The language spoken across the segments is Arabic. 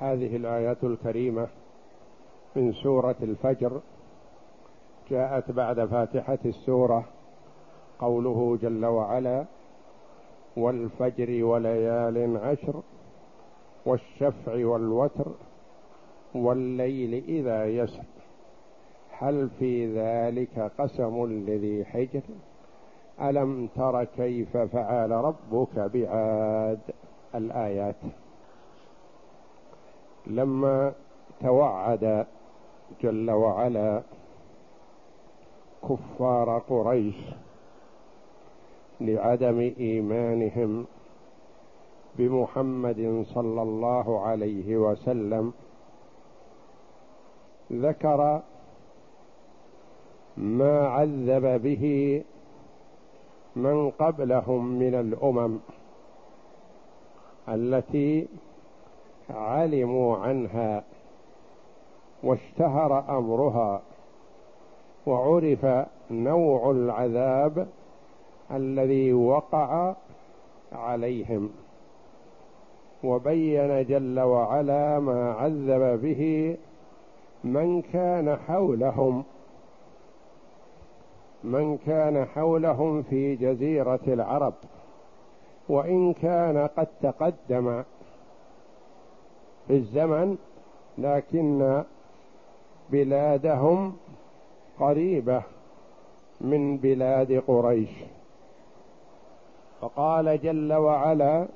هذه الآيات الكريمة من سورة الفجر جاءت بعد فاتحة السورة قوله جل وعلا والفجر وليال عشر والشفع والوتر والليل إذا يسر هل في ذلك قسم لذي حجر؟ ألم تر كيف فعل ربك بعاد? الآيات. لما توعد جل وعلا كفار قريش لعدم إيمانهم بمحمد صلى الله عليه وسلم ذكر ما عذب به من قبلهم من الأمم التي علموا عنها واشتهر أمرها وعرف نوع العذاب الذي وقع عليهم وبين جل وعلا ما عذب به من كان حولهم من كان حولهم في جزيرة العرب وإن كان قد تقدم الزمن لكن بلادهم قريبة من بلاد قريش. فقال جل وعلا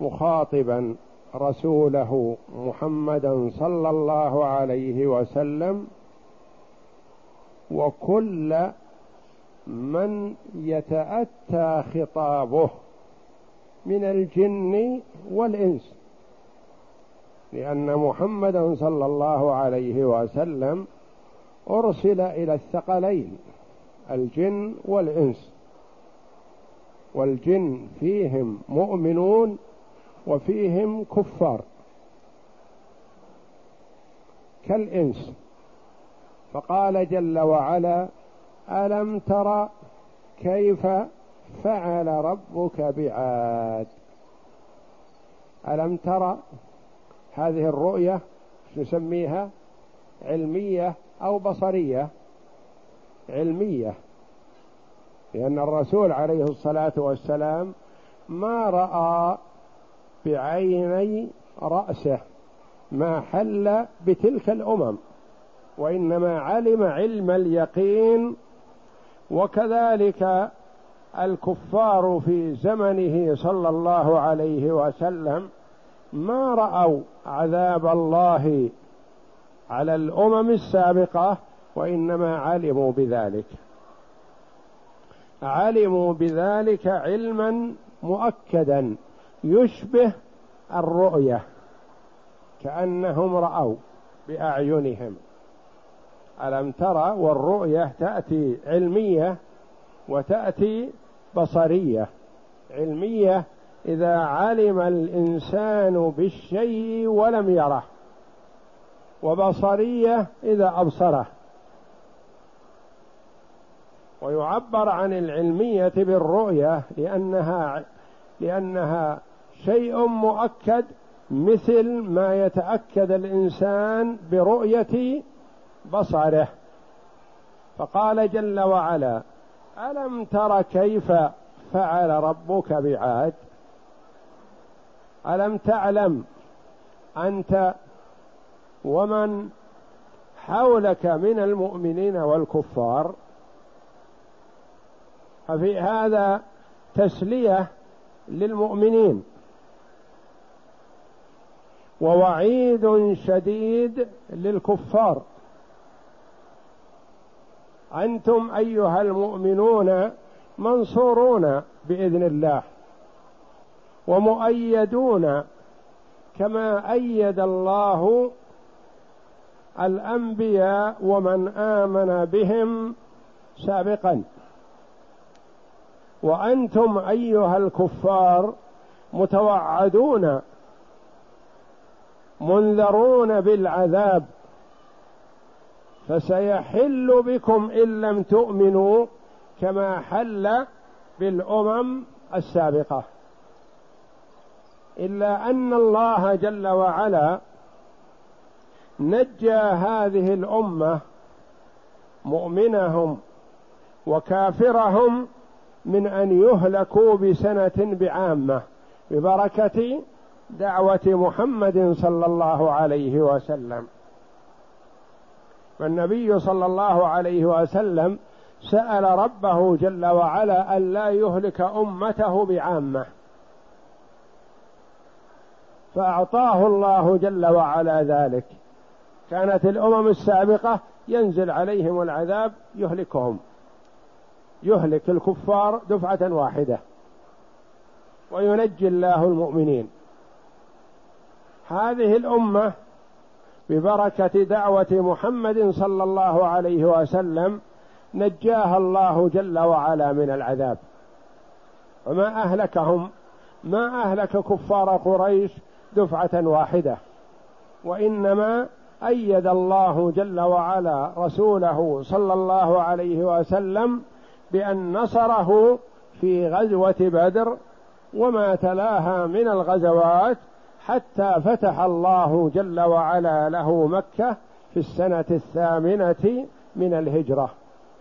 مخاطبا رسوله محمدا صلى الله عليه وسلم وكل من يتأتى خطابه من الجن والإنس. لأن محمدا صلى الله عليه وسلم أرسل إلى الثقلين الجن والإنس. والجن فيهم مؤمنون وفيهم كفار. كالإنس. فقال جل وعلا ألم تر كيف فعل ربك بعاد؟ ألم تر هذه الرؤية نسميها علمية أو بصرية. علمية. لأن الرسول عليه الصلاة والسلام ما رأى بعيني رأسه ما حل بتلك الأمم وإنما علم علم اليقين. وكذلك الكفار في زمنه صلى الله عليه وسلم ما رأوا عذاب الله على الأمم السابقة وإنما علموا بذلك. علموا بذلك علما مؤكدا يشبه الرؤية كأنهم رأوا بأعينهم. ألم ترى والرؤية تأتي علمية وتأتي بصرية علمية إذا علم الإنسان بالشيء ولم يره وبصرية إذا أبصره. ويعبر عن العلمية بالرؤية لأنها لأنها شيء مؤكد مثل ما يتأكد الإنسان برؤية بصره. فقال جل وعلا ألم تر كيف فعل ربك بعاد؟ ألم تعلم أنت ومن حولك من المؤمنين والكفار؟ ففي هذا تسلية للمؤمنين. ووعيد شديد للكفار. أنتم أيها المؤمنون منصورون بإذن الله. ومؤيدون كما أيد الله الأنبياء ومن آمن بهم سابقا. وأنتم أيها الكفار متوعدون منذرون بالعذاب فسيحل بكم إن لم تؤمنوا كما حل بالأمم السابقة. إلا أن الله جل وعلا نجى هذه الأمة مؤمنهم وكافرهم من أن يهلكوا بسنة بعامة ببركة دعوة محمد صلى الله عليه وسلم. والنبي صلى الله عليه وسلم سأل ربه جل وعلا ألا يهلك أمته بعامة. فأعطاه الله جل وعلا ذلك. كانت الأمم السابقة ينزل عليهم العذاب يهلكهم. يهلك الكفار دفعة واحدة. وينجي الله المؤمنين. هذه الأمة ببركة دعوة محمد صلى الله عليه وسلم نجاها الله جل وعلا من العذاب. وما أهلكهم ما أهلك كفار قريش دفعة واحدة. وإنما أيد الله جل وعلا رسوله صلى الله عليه وسلم بأن نصره في غزوة بدر وما تلاها من الغزوات حتى فتح الله جل وعلا له مكة في السنة الثامنة من الهجرة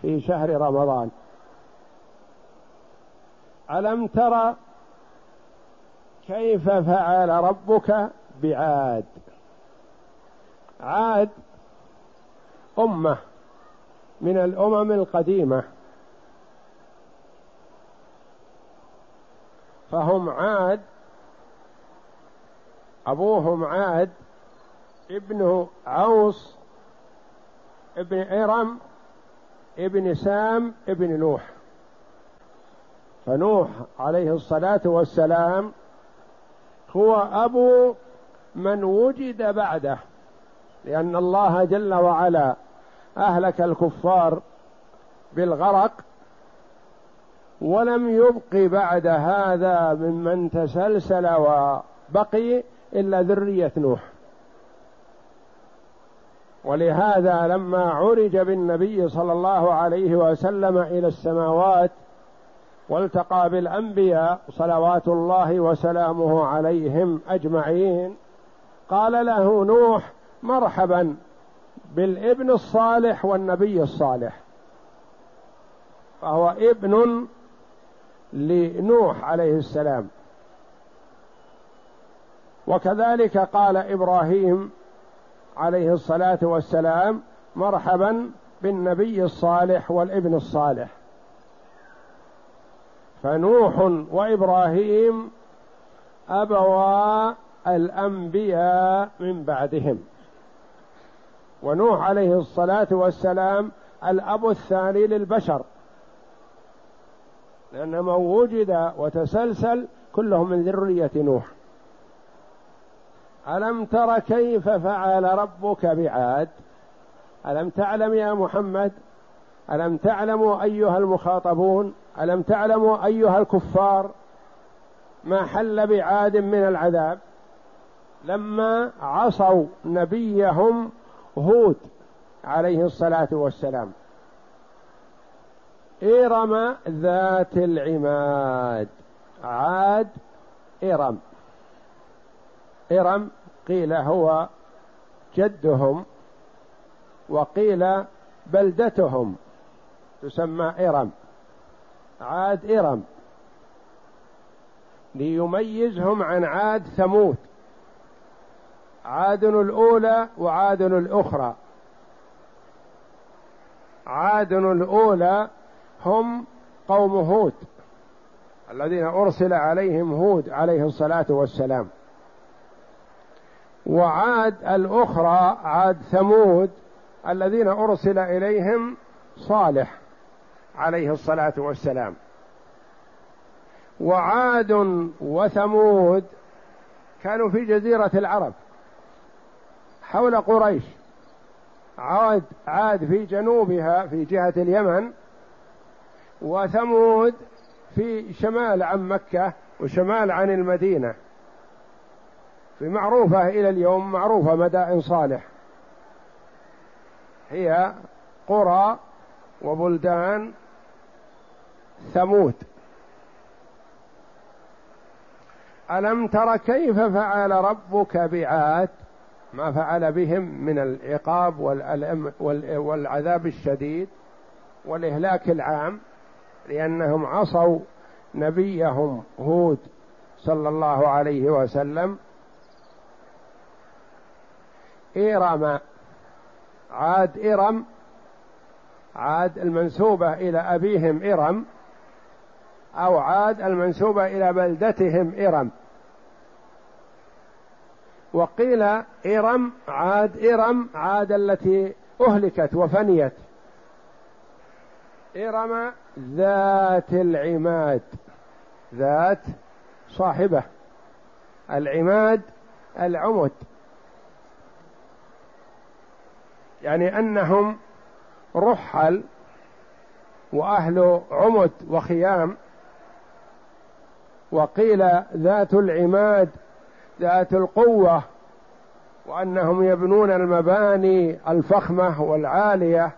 في شهر رمضان. ألم تر كيف فعل ربك بعاد؟ عاد أمة من الأمم القديمة. فهم عاد أبوهم عاد ابن عوص ابن إرم ابن سام ابن نوح. فنوح عليه الصلاة والسلام هو أبو من وجد بعده لأن الله جل وعلا أهلك الكفار بالغرق ولم يبق بعد هذا ممن تسلسل وبقي إلا ذرية نوح. ولهذا لما عرج بالنبي صلى الله عليه وسلم إلى السماوات والتقى بالانبياء صلوات الله وسلامه عليهم أجمعين. قال له نوح مرحبا بالابن الصالح والنبي الصالح. فهو ابن لنوح عليه السلام. وكذلك قال إبراهيم عليه الصلاة والسلام مرحبا بالنبي الصالح والابن الصالح. فنوح وإبراهيم أبوا الأنبياء من بعدهم. ونوح عليه الصلاة والسلام الأب الثاني للبشر. لأن من وجد وتسلسل كلهم من ذرية نوح. ألم تر كيف فعل ربك بعاد؟ ألم تعلم يا محمد؟ ألم تعلموا أيها المخاطبون؟ ألم تعلموا أيها الكفار ما حل بعاد من العذاب؟ لما عصوا نبيهم هود عليه الصلاة والسلام. إرم ذات العماد. عاد إرم إرم قيل هو جدهم وقيل بلدتهم تسمى إرم عاد إرم ليميزهم عن عاد ثمود. عاد الأولى وعاد الأخرى. عاد الأولى هم قوم هود الذين أرسل عليهم هود عليه الصلاة والسلام. وعاد الأخرى عاد ثمود الذين أرسل إليهم صالح. عليه الصلاة والسلام. وعاد وثمود كانوا في جزيرة العرب حول قريش. عاد عاد في جنوبها في جهة اليمن وثمود في شمال عن مكة وشمال عن المدينة. في معروفة إلى اليوم معروفة مدائن صالح. هي قرى وبلدان ثمود. ألم تر كيف فعل ربك بعاد؟ ما فعل بهم من العقاب والعذاب الشديد والإهلاك العام لأنهم عصوا نبيهم هود صلى الله عليه وسلم. إرم عاد إرم عاد المنسوبة إلى أبيهم إرم أو عاد المنسوبة إلى بلدتهم إرم. وقيل إرم عاد إرم عاد التي أهلكت وفنيت. إرم ذات العماد ذات صاحبة. العماد العمد. يعني أنهم رحل وأهل عمد وخيام وقيل ذات العماد ذات القوة وأنهم يبنون المباني الفخمة والعالية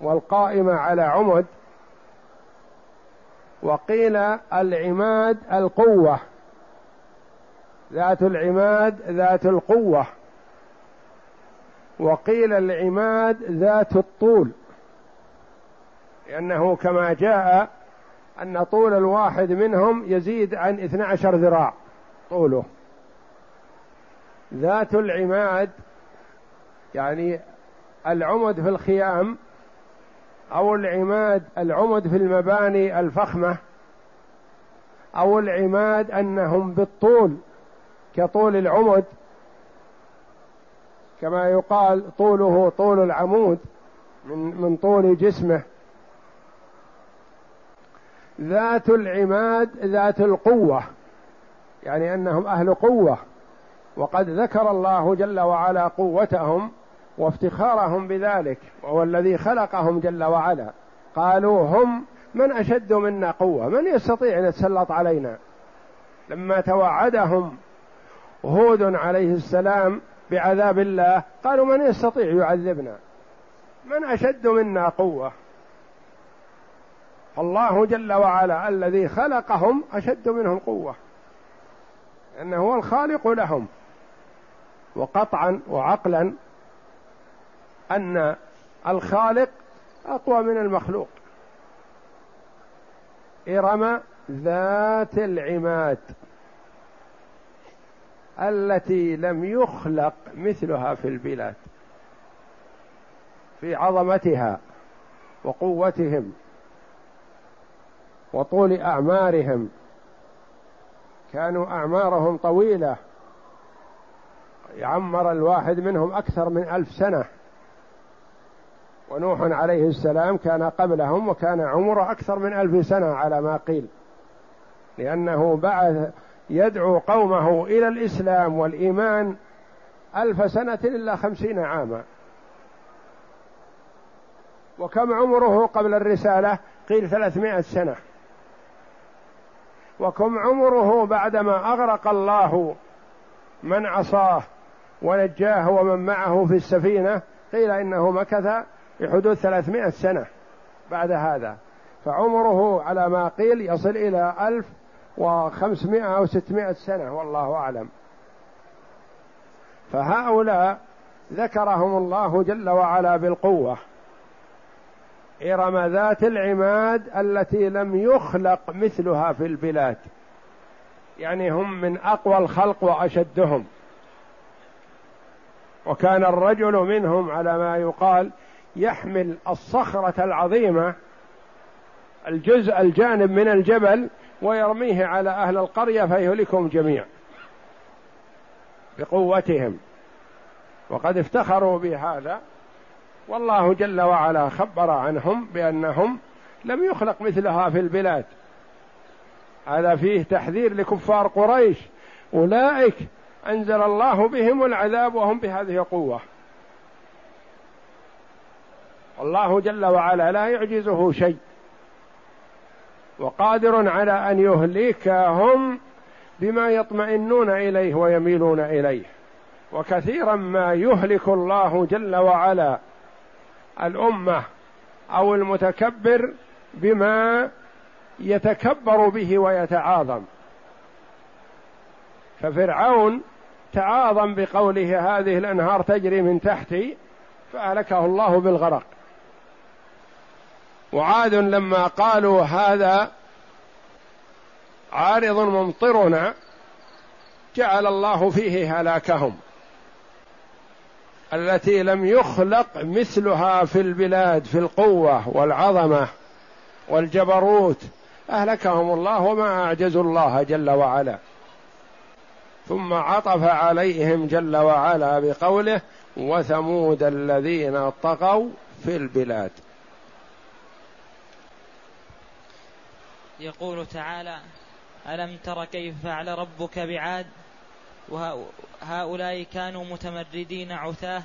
والقائمة على عمد. وقيل العماد القوة ذات العماد ذات القوة. وقيل العماد ذات الطول. لأنه كما جاء أن طول الواحد منهم يزيد عن 12 ذراع طوله. ذات العماد يعني العمد في الخيام أو العماد العمد في المباني الفخمة أو العماد أنهم بالطول كطول العمد كما يقال طوله طول العمود من من طول جسمه. ذات العماد ذات القوة يعني أنهم أهل قوة. وقد ذكر الله جل وعلا قوتهم وافتخارهم بذلك وهو الذي خلقهم جل وعلا. قالوا هم من أشد منا قوة من يستطيع أن يتسلط علينا؟ لما توعدهم هود عليه السلام بعذاب الله قالوا من يستطيع يعذبنا؟ من أشد منا قوة؟ الله جل وعلا الذي خلقهم أشد منهم قوة. انه هو الخالق لهم. وقطعا وعقلا أن الخالق أقوى من المخلوق. إرم ذات العماد التي لم يخلق مثلها في البلاد في عظمتها وقوتهم. وطول أعمارهم. كانوا أعمارهم طويلة. يعمر الواحد منهم أكثر من ألف سنة. ونوح عليه السلام كان قبلهم وكان عمره أكثر من ألف سنة على ما قيل. لأنه بعث يدعو قومه إلى الإسلام والإيمان ألف سنة إلا خمسين عاما. وكم عمره قبل الرسالة؟ قيل ثلاثمائة سنة. وكم عمره بعدما أغرق الله من عصاه ونجاه ومن معه في السفينة قيل إنه مكث بحدود ثلاثمائة سنة بعد هذا. فعمره على ما قيل يصل ألف وخمسمائة أو ستمائة سنة والله أعلم. فهؤلاء ذكرهم الله جل وعلا بالقوة. إرم ذات العماد التي لم يخلق مثلها في البلاد. يعني هم من أقوى الخلق وأشدهم. وكان الرجل منهم على ما يقال يحمل الصخرة العظيمة الجزء الجانب من الجبل ويرميه على أهل القرية فيهلكهم جميعا بقوتهم. وقد افتخروا بهذا. والله جل وعلا خبر عنهم بأنهم لم يخلق مثلها في البلاد. هذا فيه تحذير لكفار قريش. أولئك أنزل الله بهم العذاب وهم بهذه القوة. الله جل وعلا لا يعجزه شيء. وقادر على أن يهلكهم بما يطمئنون إليه ويميلون إليه. وكثيرا ما يهلك الله جل وعلا. الأمة أو المتكبر بما يتكبر به ويتعاظم. ففرعون تعاظم بقوله هذه الأنهار تجري من تحتي فأهلكه الله بالغرق. وعاد لما قالوا هذا عارض ممطرنا جعل الله فيه هلاكهم. التي لم يخلق مثلها في البلاد في القوة والعظمة والجبروت. أهلكهم الله وما أعجزوا الله جل وعلا. ثم عطف عليهم جل وعلا بقوله وثمود الذين طغوا في البلاد. يقول تعالى ألم تر كيف فعل ربك بعاد؟ وهؤلاء كانوا متمردين عثاه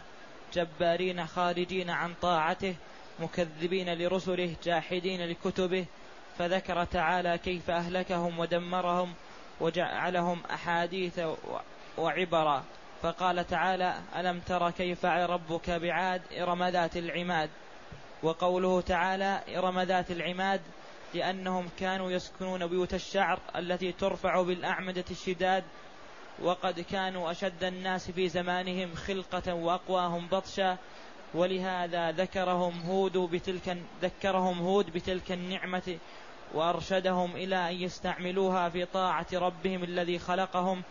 جبارين خارجين عن طاعته مكذبين لرسله جاحدين لكتبه فذكر تعالى كيف أهلكهم ودمرهم وجعلهم أحاديث وعبرا. فقال تعالى ألم تر كيف ربك بعاد إرم ذات العماد؟ وقوله تعالى إرم ذات العماد لأنهم كانوا يسكنون بيوت الشعر التي ترفع بالأعمدة الشداد وقد كانوا أشد الناس في زمانهم خلقة وأقواهم بطشا ولهذا ذكرهم هود بتلك ذكرهم هود بتلك النعمة وأرشدهم إلى أن يستعملوها في طاعة ربهم الذي خلقهم.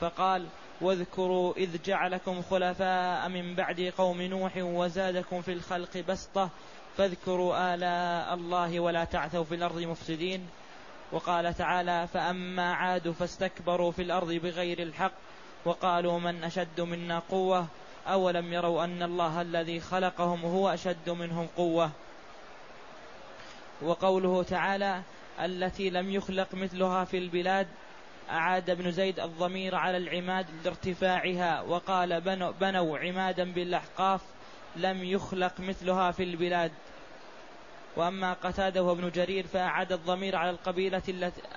فقال واذكروا إذ جعلكم خلفاء من بعد قوم نوح وزادكم في الخلق بسطة فاذكروا آلاء الله ولا تعثوا في الأرض مفسدين. وقال تعالى فأما عاد فاستكبروا في الأرض بغير الحق وقالوا من أشد منا قوة أولم يروا أن الله الذي خلقهم هو أشد منهم قوة وقوله تعالى التي لم يخلق مثلها في البلاد أعاد ابن زيد الضمير على العماد لارتفاعها وقال بنوا, عمادا بالأحقاف لم يخلق مثلها في البلاد وأما قتادة وابن جرير فأعاد الضمير على القبيلة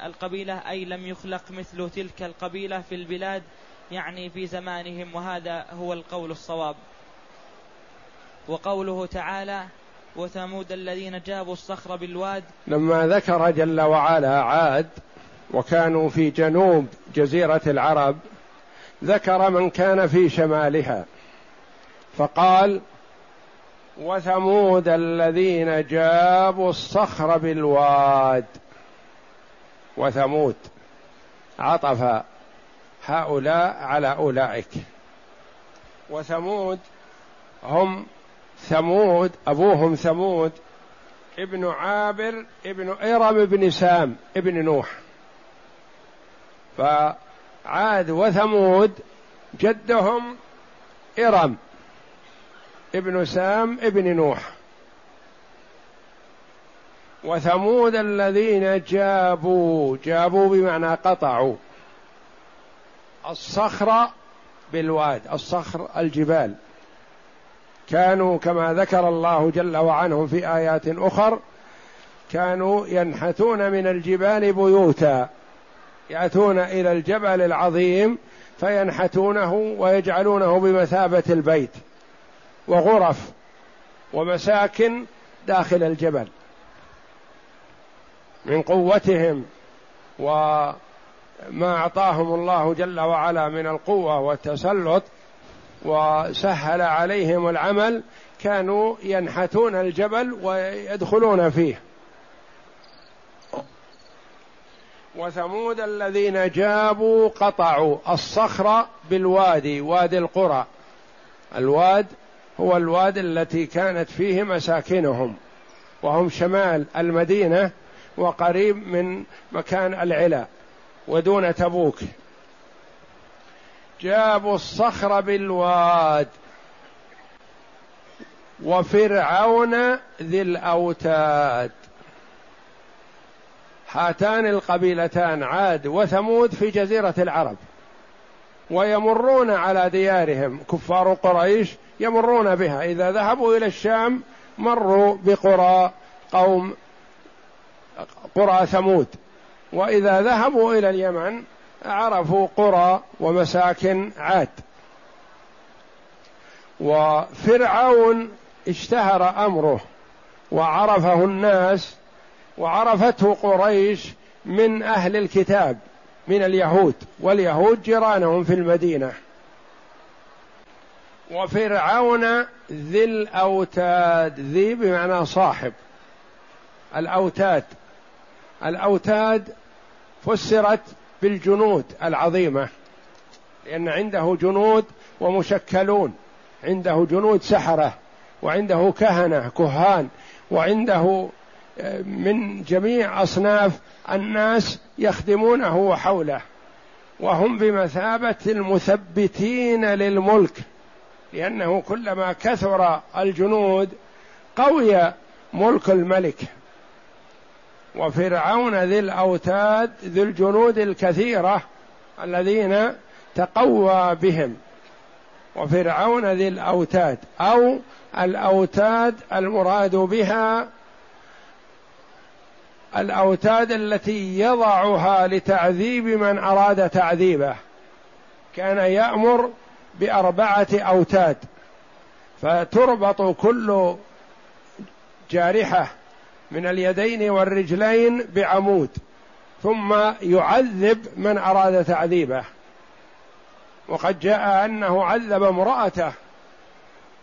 القبيلة أي لم يخلق مثل تلك القبيلة في البلاد يعني في زمانهم وهذا هو القول الصواب. وقوله تعالى وثمود الذين جابوا الصخر بالواد لما ذكر جل وعلا عاد وكانوا في جنوب جزيرة العرب ذكر من كان في شمالها فقال وثمود الذين جابوا الصخر بالواد. وثمود عطف هؤلاء على أولئك. وثمود هم ثمود أبوهم ثمود ابن عابر ابن إرم بن سام ابن نوح. فعاد وثمود جدهم إرم. ابن سام ابن نوح. وثمود الذين جابوا جابوا بمعنى قطعوا. الصخر بالواد الصخر الجبال. كانوا كما ذكر الله جل وعنهم في آيات أخر كانوا ينحتون من الجبال بيوتا. يأتون إلى الجبل العظيم فينحتونه ويجعلونه بمثابة البيت. وغرف ومساكن داخل الجبل من قوتهم وما أعطاهم الله جل وعلا من القوة والتسلط وسهل عليهم العمل كانوا ينحتون الجبل ويدخلون فيه. وثمود الذين جابوا قطعوا الصخر بالوادي وادي القرى. الواد هو الواد التي كانت فيه مساكنهم وهم شمال المدينة وقريب من مكان العلا ودون تبوك. جابوا الصخر بالواد. وفرعون ذي الأوتاد. هاتان القبيلتان عاد وثمود في جزيرة العرب ويمرون على ديارهم. كفار قريش يمرون بها. إذا ذهبوا إلى الشام مروا بقرى قوم قرى ثمود. وإذا ذهبوا إلى اليمن عرفوا قرى ومساكن عاد. وفرعون اشتهر أمره وعرفه الناس وعرفته قريش من أهل الكتاب من اليهود. واليهود جيرانهم في المدينة. وفرعون ذي الأوتاد ذي بمعنى صاحب. الأوتاد. الأوتاد فسرت بالجنود العظيمة لأن عنده جنود ومشكلون. عنده جنود سحرة وعنده كهنة كهان وعنده آه، من جميع أصناف الناس يخدمونه وحوله. وهم بمثابة المثبتين للملك. لأنه كلما كثر الجنود قوي ملك الملك. وفرعون ذي الأوتاد ذي الجنود الكثيرة الذين تقوى بهم. وفرعون ذي الأوتاد أو الأوتاد المراد بها الأوتاد التي يضعها لتعذيب من أراد تعذيبه. كان يأمر بأربعة أوتاد فتربط كل جارحة من اليدين والرجلين بعمود ثم يعذب من أراد تعذيبه. وقد جاء أنه عذب امرأته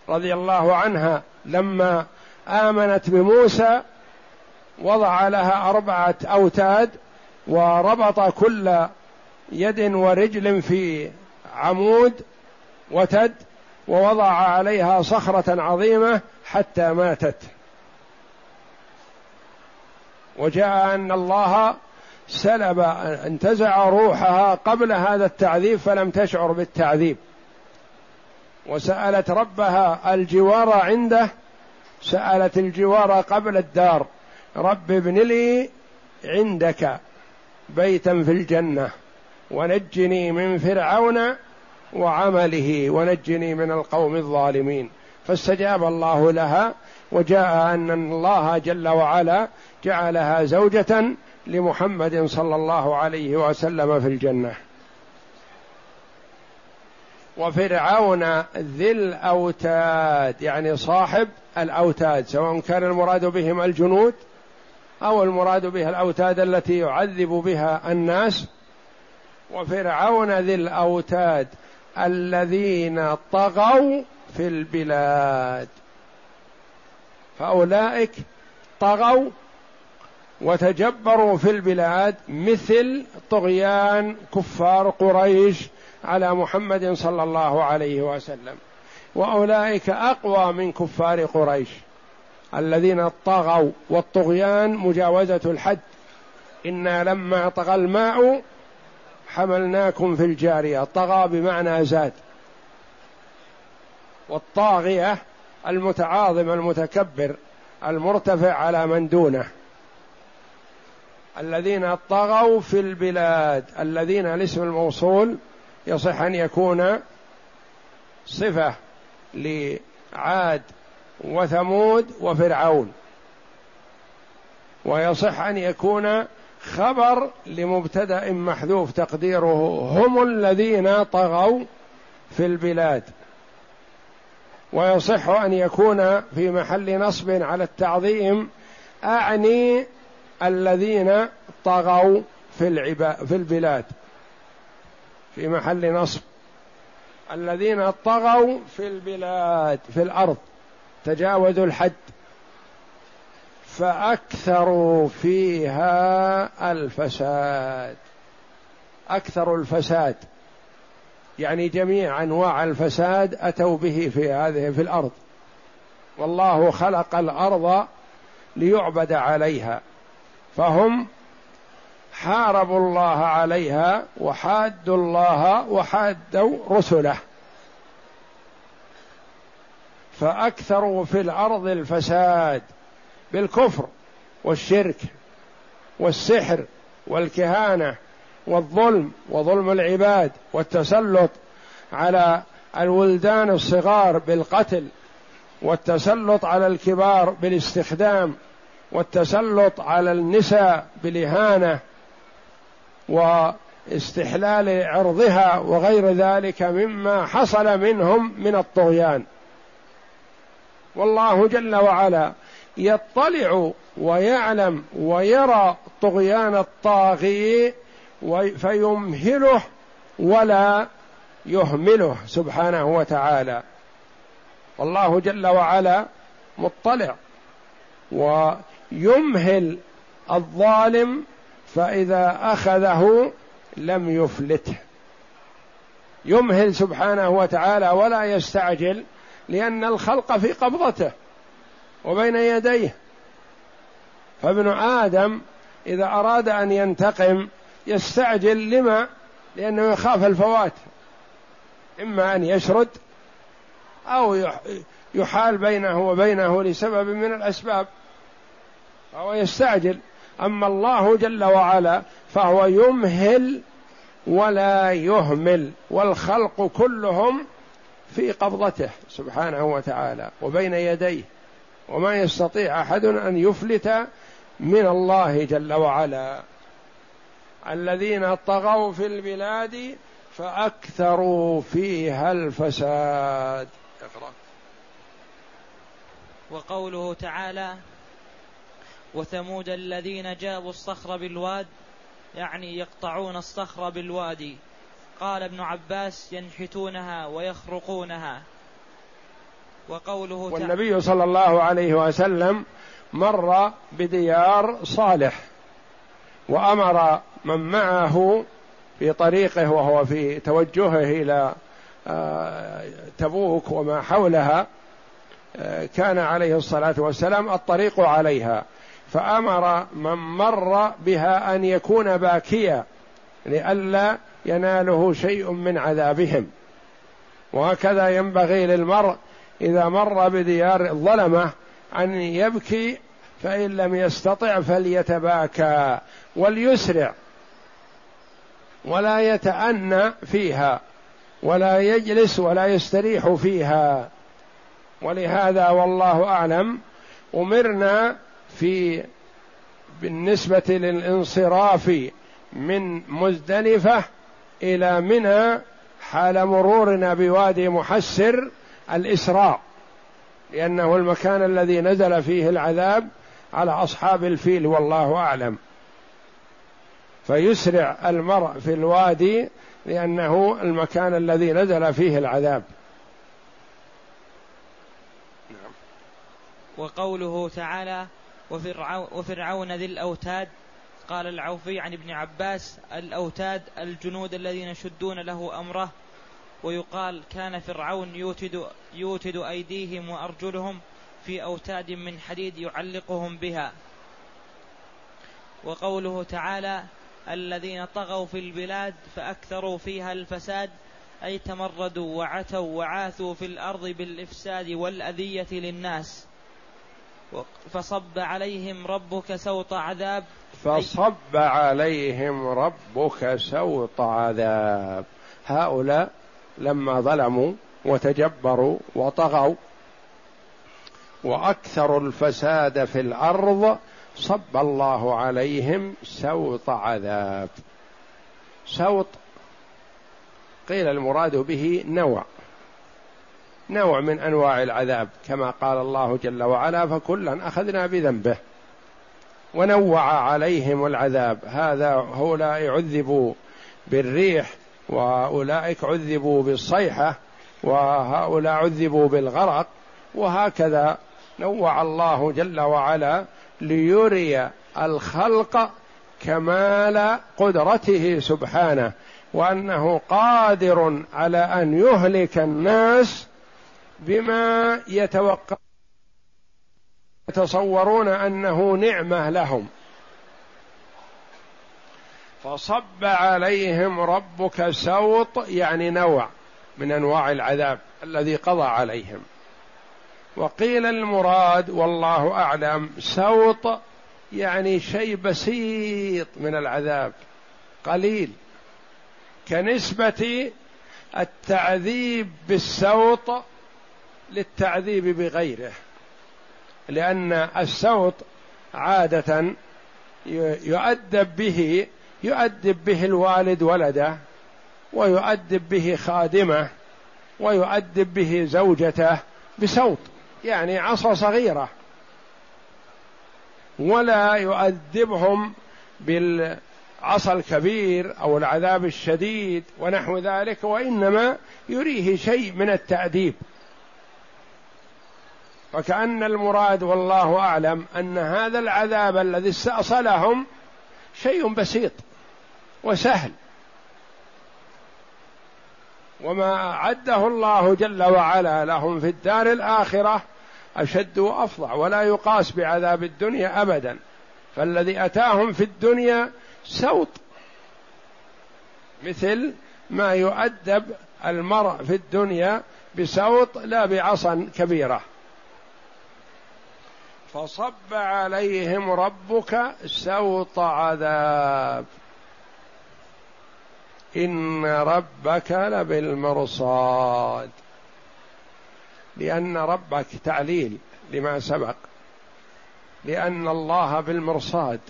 رضي الله عنها لما آمنت بموسى وضع لها أربعة أوتاد وربط كل يد ورجل في عمود وتد ووضع عليها صخرة عظيمة حتى ماتت. وجاء أن الله سلب انتزع روحها قبل هذا التعذيب فلم تشعر بالتعذيب. وسألت ربها الجوار عنده سألت الجوار قبل الدار رب ابن لي عندك بيتا في الجنة ونجني من فرعون وعمله ونجني من القوم الظالمين. فاستجاب الله لها وجاء أن الله جل وعلا جعلها زوجة لمحمد صلى الله عليه وسلم في الجنة. وفرعون ذي الأوتاد يعني صاحب الأوتاد سواء كان المراد بهم الجنود أو المراد بها الأوتاد التي يعذب بها الناس. وفرعون ذي الأوتاد الذين طغوا في البلاد. فأولئك طغوا وتجبروا في البلاد مثل طغيان كفار قريش على محمد صلى الله عليه وسلم. وأولئك أقوى من كفار قريش الذين طغوا. والطغيان مجاوزة الحد. إنا لما طغى الماء حملناكم في الجارية. طغى بمعنى زاد والطاغية المتعاظم المتكبر المرتفع على من دونه. الذين طغوا في البلاد الذين الاسم الموصول يصح أن يكون صفة لعاد وثمود وفرعون. ويصح أن يكون خبر لمبتدأ محذوف تقديره هم الذين طغوا في البلاد. ويصح أن يكون في محل نصب على التعظيم أعني الذين طغوا في العبا في البلاد. في محل نصب. الذين طغوا في البلاد في الأرض. تجاوزوا الحد. فأكثروا فيها الفساد. اكثروا الفساد. يعني جميع أنواع الفساد أتوا به في هذه في الأرض. والله خلق الأرض ليعبد عليها. فهم حاربوا الله عليها وحادوا الله وحادوا رسله. فأكثروا في الأرض الفساد. بالكفر والشرك والسحر والكهانة والظلم وظلم العباد والتسلط على الولدان الصغار بالقتل والتسلط على الكبار بالاستخدام والتسلط على النساء بالإهانة واستحلال عرضها وغير ذلك مما حصل منهم من الطغيان. والله جل وعلا يطلع ويعلم ويرى طغيان الطاغي فيمهله ولا يهمله سبحانه وتعالى. والله جل وعلا مطلع ويمهل الظالم فإذا أخذه لم يفلته. يمهل سبحانه وتعالى ولا يستعجل لأن الخلق في قبضته. وبين يديه. فابن آدم إذا أراد أن ينتقم يستعجل لما؟ لأنه يخاف الفوات. إما أن يشرد أو يحال بينه وبينه لسبب من الأسباب فهو يستعجل. أما الله جل وعلا فهو يمهل ولا يهمل والخلق كلهم في قبضته سبحانه وتعالى وبين يديه. وما يستطيع أحد أن يفلت من الله جل وعلا. الذين طغوا في البلاد فأكثروا فيها الفساد. وقوله تعالى وثمود الذين جابوا الصخر بالواد يعني يقطعون الصخر بالوادي. قال ابن عباس ينحتونها ويخرقونها. وقوله والنبي صلى الله عليه وسلم مر بديار صالح وأمر من معه في طريقه وهو في توجهه إلى آه، تبوك وما حولها آه، كان عليه الصلاة والسلام الطريق عليها. فأمر من مر بها أن يكون باكيا لئلا يناله شيء من عذابهم. وهكذا ينبغي للمرء إذا مر بديار الظلمة أن يبكي فإن لم يستطع فليتباكى وليسرع ولا يتأنى فيها ولا يجلس ولا يستريح فيها. ولهذا والله أعلم أمرنا في بالنسبة للانصراف من مزدلفة إلى منى حال مرورنا بوادي محسر الإسراء لأنه المكان الذي نزل فيه العذاب على أصحاب الفيل والله أعلم فيسرع المرء في الوادي لأنه المكان الذي نزل فيه العذاب نعم. وقوله تعالى وفرعون, وفرعون ذي الأوتاد قال العوفي عن ابن عباس الأوتاد الجنود الذين يشدون له أمره ويقال كان فرعون يوتد, يوتد أيديهم وأرجلهم في أوتاد من حديد يعلقهم بها. وقوله تعالى الذين طغوا في البلاد فأكثروا فيها الفساد أي تمردوا وعتوا وعاثوا في الأرض بالإفساد والأذية للناس. فصب عليهم ربك سوط عذاب. فصب عليهم ربك سوط عذاب. هؤلاء لما ظلموا وتجبروا وطغوا. واكثروا الفساد في الأرض صب الله عليهم سوط عذاب. سوط قيل المراد به نوع. نوع من أنواع العذاب كما قال الله جل وعلا فكلا أخذنا بذنبه. ونوع عليهم العذاب. هذا هؤلاء عذبوا بالريح وأولئك عذبوا بالصيحة وهؤلاء عذبوا بالغرق وهكذا نوع الله جل وعلا ليري الخلق كمال قدرته سبحانه وأنه قادر على أن يهلك الناس بما يتوقع يتصورون أنه نعمة لهم. فصب عليهم ربك سوط يعني نوع من أنواع العذاب الذي قضى عليهم. وقيل المراد والله أعلم سوط يعني شيء بسيط من العذاب قليل. كنسبة التعذيب بالسوط للتعذيب بغيره لأن السوط عادة يؤدب به يؤدب به الوالد ولده ويؤدب به خادمه ويؤدب به زوجته بسوط يعني عصا صغيرة. ولا يؤدبهم بالعصا الكبير أو العذاب الشديد ونحو ذلك وإنما يريه شيء من التأديب. وكأن المراد والله أعلم أن هذا العذاب الذي استأصلهم شيء بسيط. وسهل. وما أعده الله جل وعلا لهم في الدار الآخرة أشد وأفظع ولا يقاس بعذاب الدنيا أبدا. فالذي أتاهم في الدنيا سوط. مثل ما يؤدب المرء في الدنيا بسوط لا بعصا كبيرة. فصب عليهم ربك سوط عذاب. إن ربك لبالمرصاد. لأن ربك تعليل لما سبق. لأن الله بالمرصاد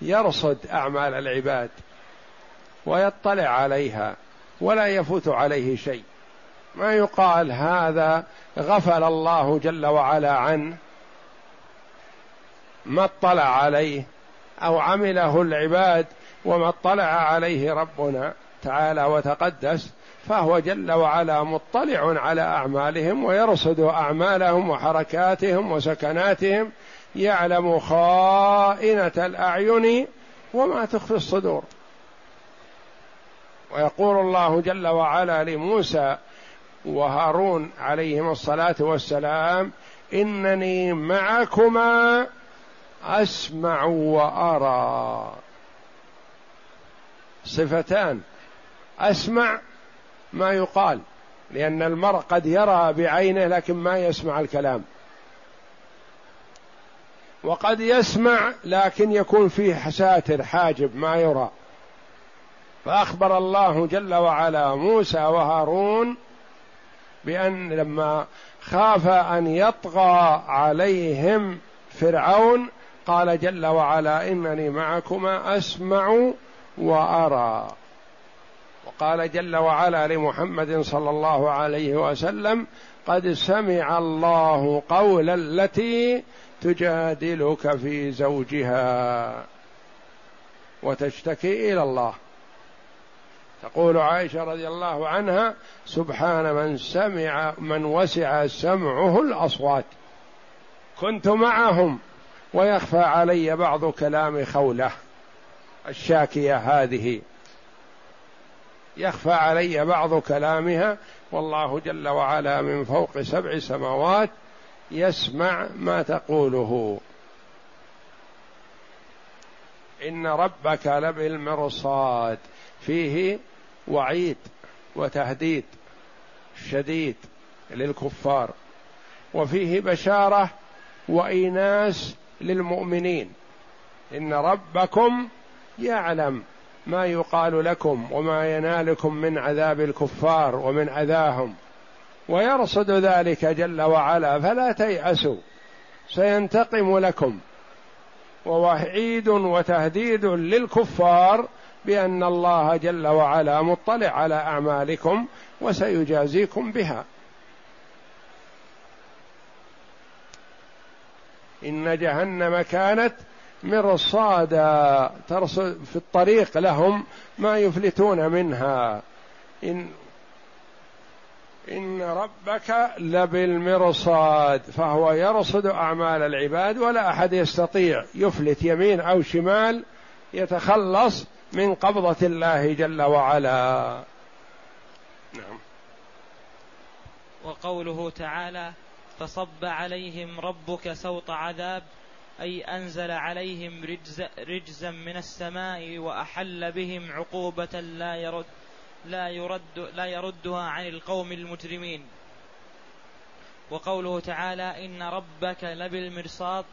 يرصد أعمال العباد ويطلع عليها ولا يفوت عليه شيء. ما يقال هذا غفل الله جل وعلا عنه ما اطلع عليه أو عمله العباد وما اطلع عليه ربنا تعالى وتقدس فهو جل وعلا مطلع على أعمالهم ويرصد أعمالهم وحركاتهم وسكناتهم يعلم خائنة الأعين وما تخفي الصدور. ويقول الله جل وعلا لموسى وهارون عليهم الصلاة والسلام إنني معكما أسمع وأرى. صفتان. أسمع ما يقال لأن المرء قد يرى بعينه لكن ما يسمع الكلام. وقد يسمع لكن يكون فيه ساتر حاجب ما يرى. فأخبر الله جل وعلا موسى وهارون بأن لما خاف أن يطغى عليهم فرعون قال جل وعلا إنني معكما أسمع وأرى. وقال جل وعلا لمحمد صلى الله عليه وسلم قد سمع الله قول التي تجادلك في زوجها وتشتكي إلى الله. تقول عائشة رضي الله عنها سبحان من سمع من وسع سمعه الأصوات كنت معهم ويخفى علي بعض كلام خولة. الشاكية هذه. يخفى علي بعض كلامها والله جل وعلا من فوق سبع سماوات يسمع ما تقوله. إن ربك لبالمرصاد فيه وعيد وتهديد شديد للكفار وفيه بشارة وإيناس للمؤمنين. إن ربكم يعلم ما يقال لكم وما ينالكم من عذاب الكفار ومن أذاهم. ويرصد ذلك جل وعلا فلا تيأسوا سينتقم لكم. ووعيد وتهديد للكفار بأن الله جل وعلا مطلع على أعمالكم وسيجازيكم بها. إن جهنم كانت مرصادا ترصد في الطريق لهم ما يفلتون منها. إن إن ربك لبالمرصاد فهو يرصد أعمال العباد ولا أحد يستطيع. يفلت يمين أو شمال يتخلص من قبضة الله جل وعلا. نعم. وقوله تعالى فصب عليهم ربك سوط عذاب أي أنزل عليهم رجز رجزا من السماء وأحل بهم عقوبة لا يرد لا يرد لا يردها عن القوم المجرمين. وقوله تعالى إن ربك لبالمرصاد.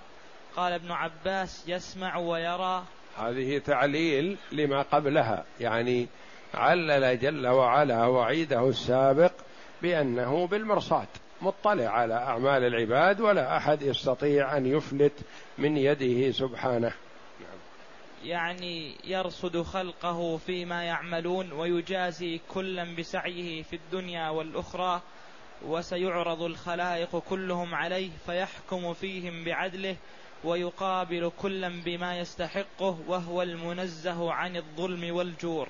قال ابن عباس يسمع ويرى. هذه تعليل لما قبلها يعني علل جل وعلا وعيده السابق بأنه بالمرصاد. مطلع على أعمال العباد ولا أحد يستطيع أن يفلت من يده سبحانه. يعني يرصد خلقه فيما يعملون ويجازي كلا بسعيه في الدنيا والأخرى وسيعرض الخلائق كلهم عليه فيحكم فيهم بعدله ويقابل كلا بما يستحقه وهو المنزه عن الظلم والجور.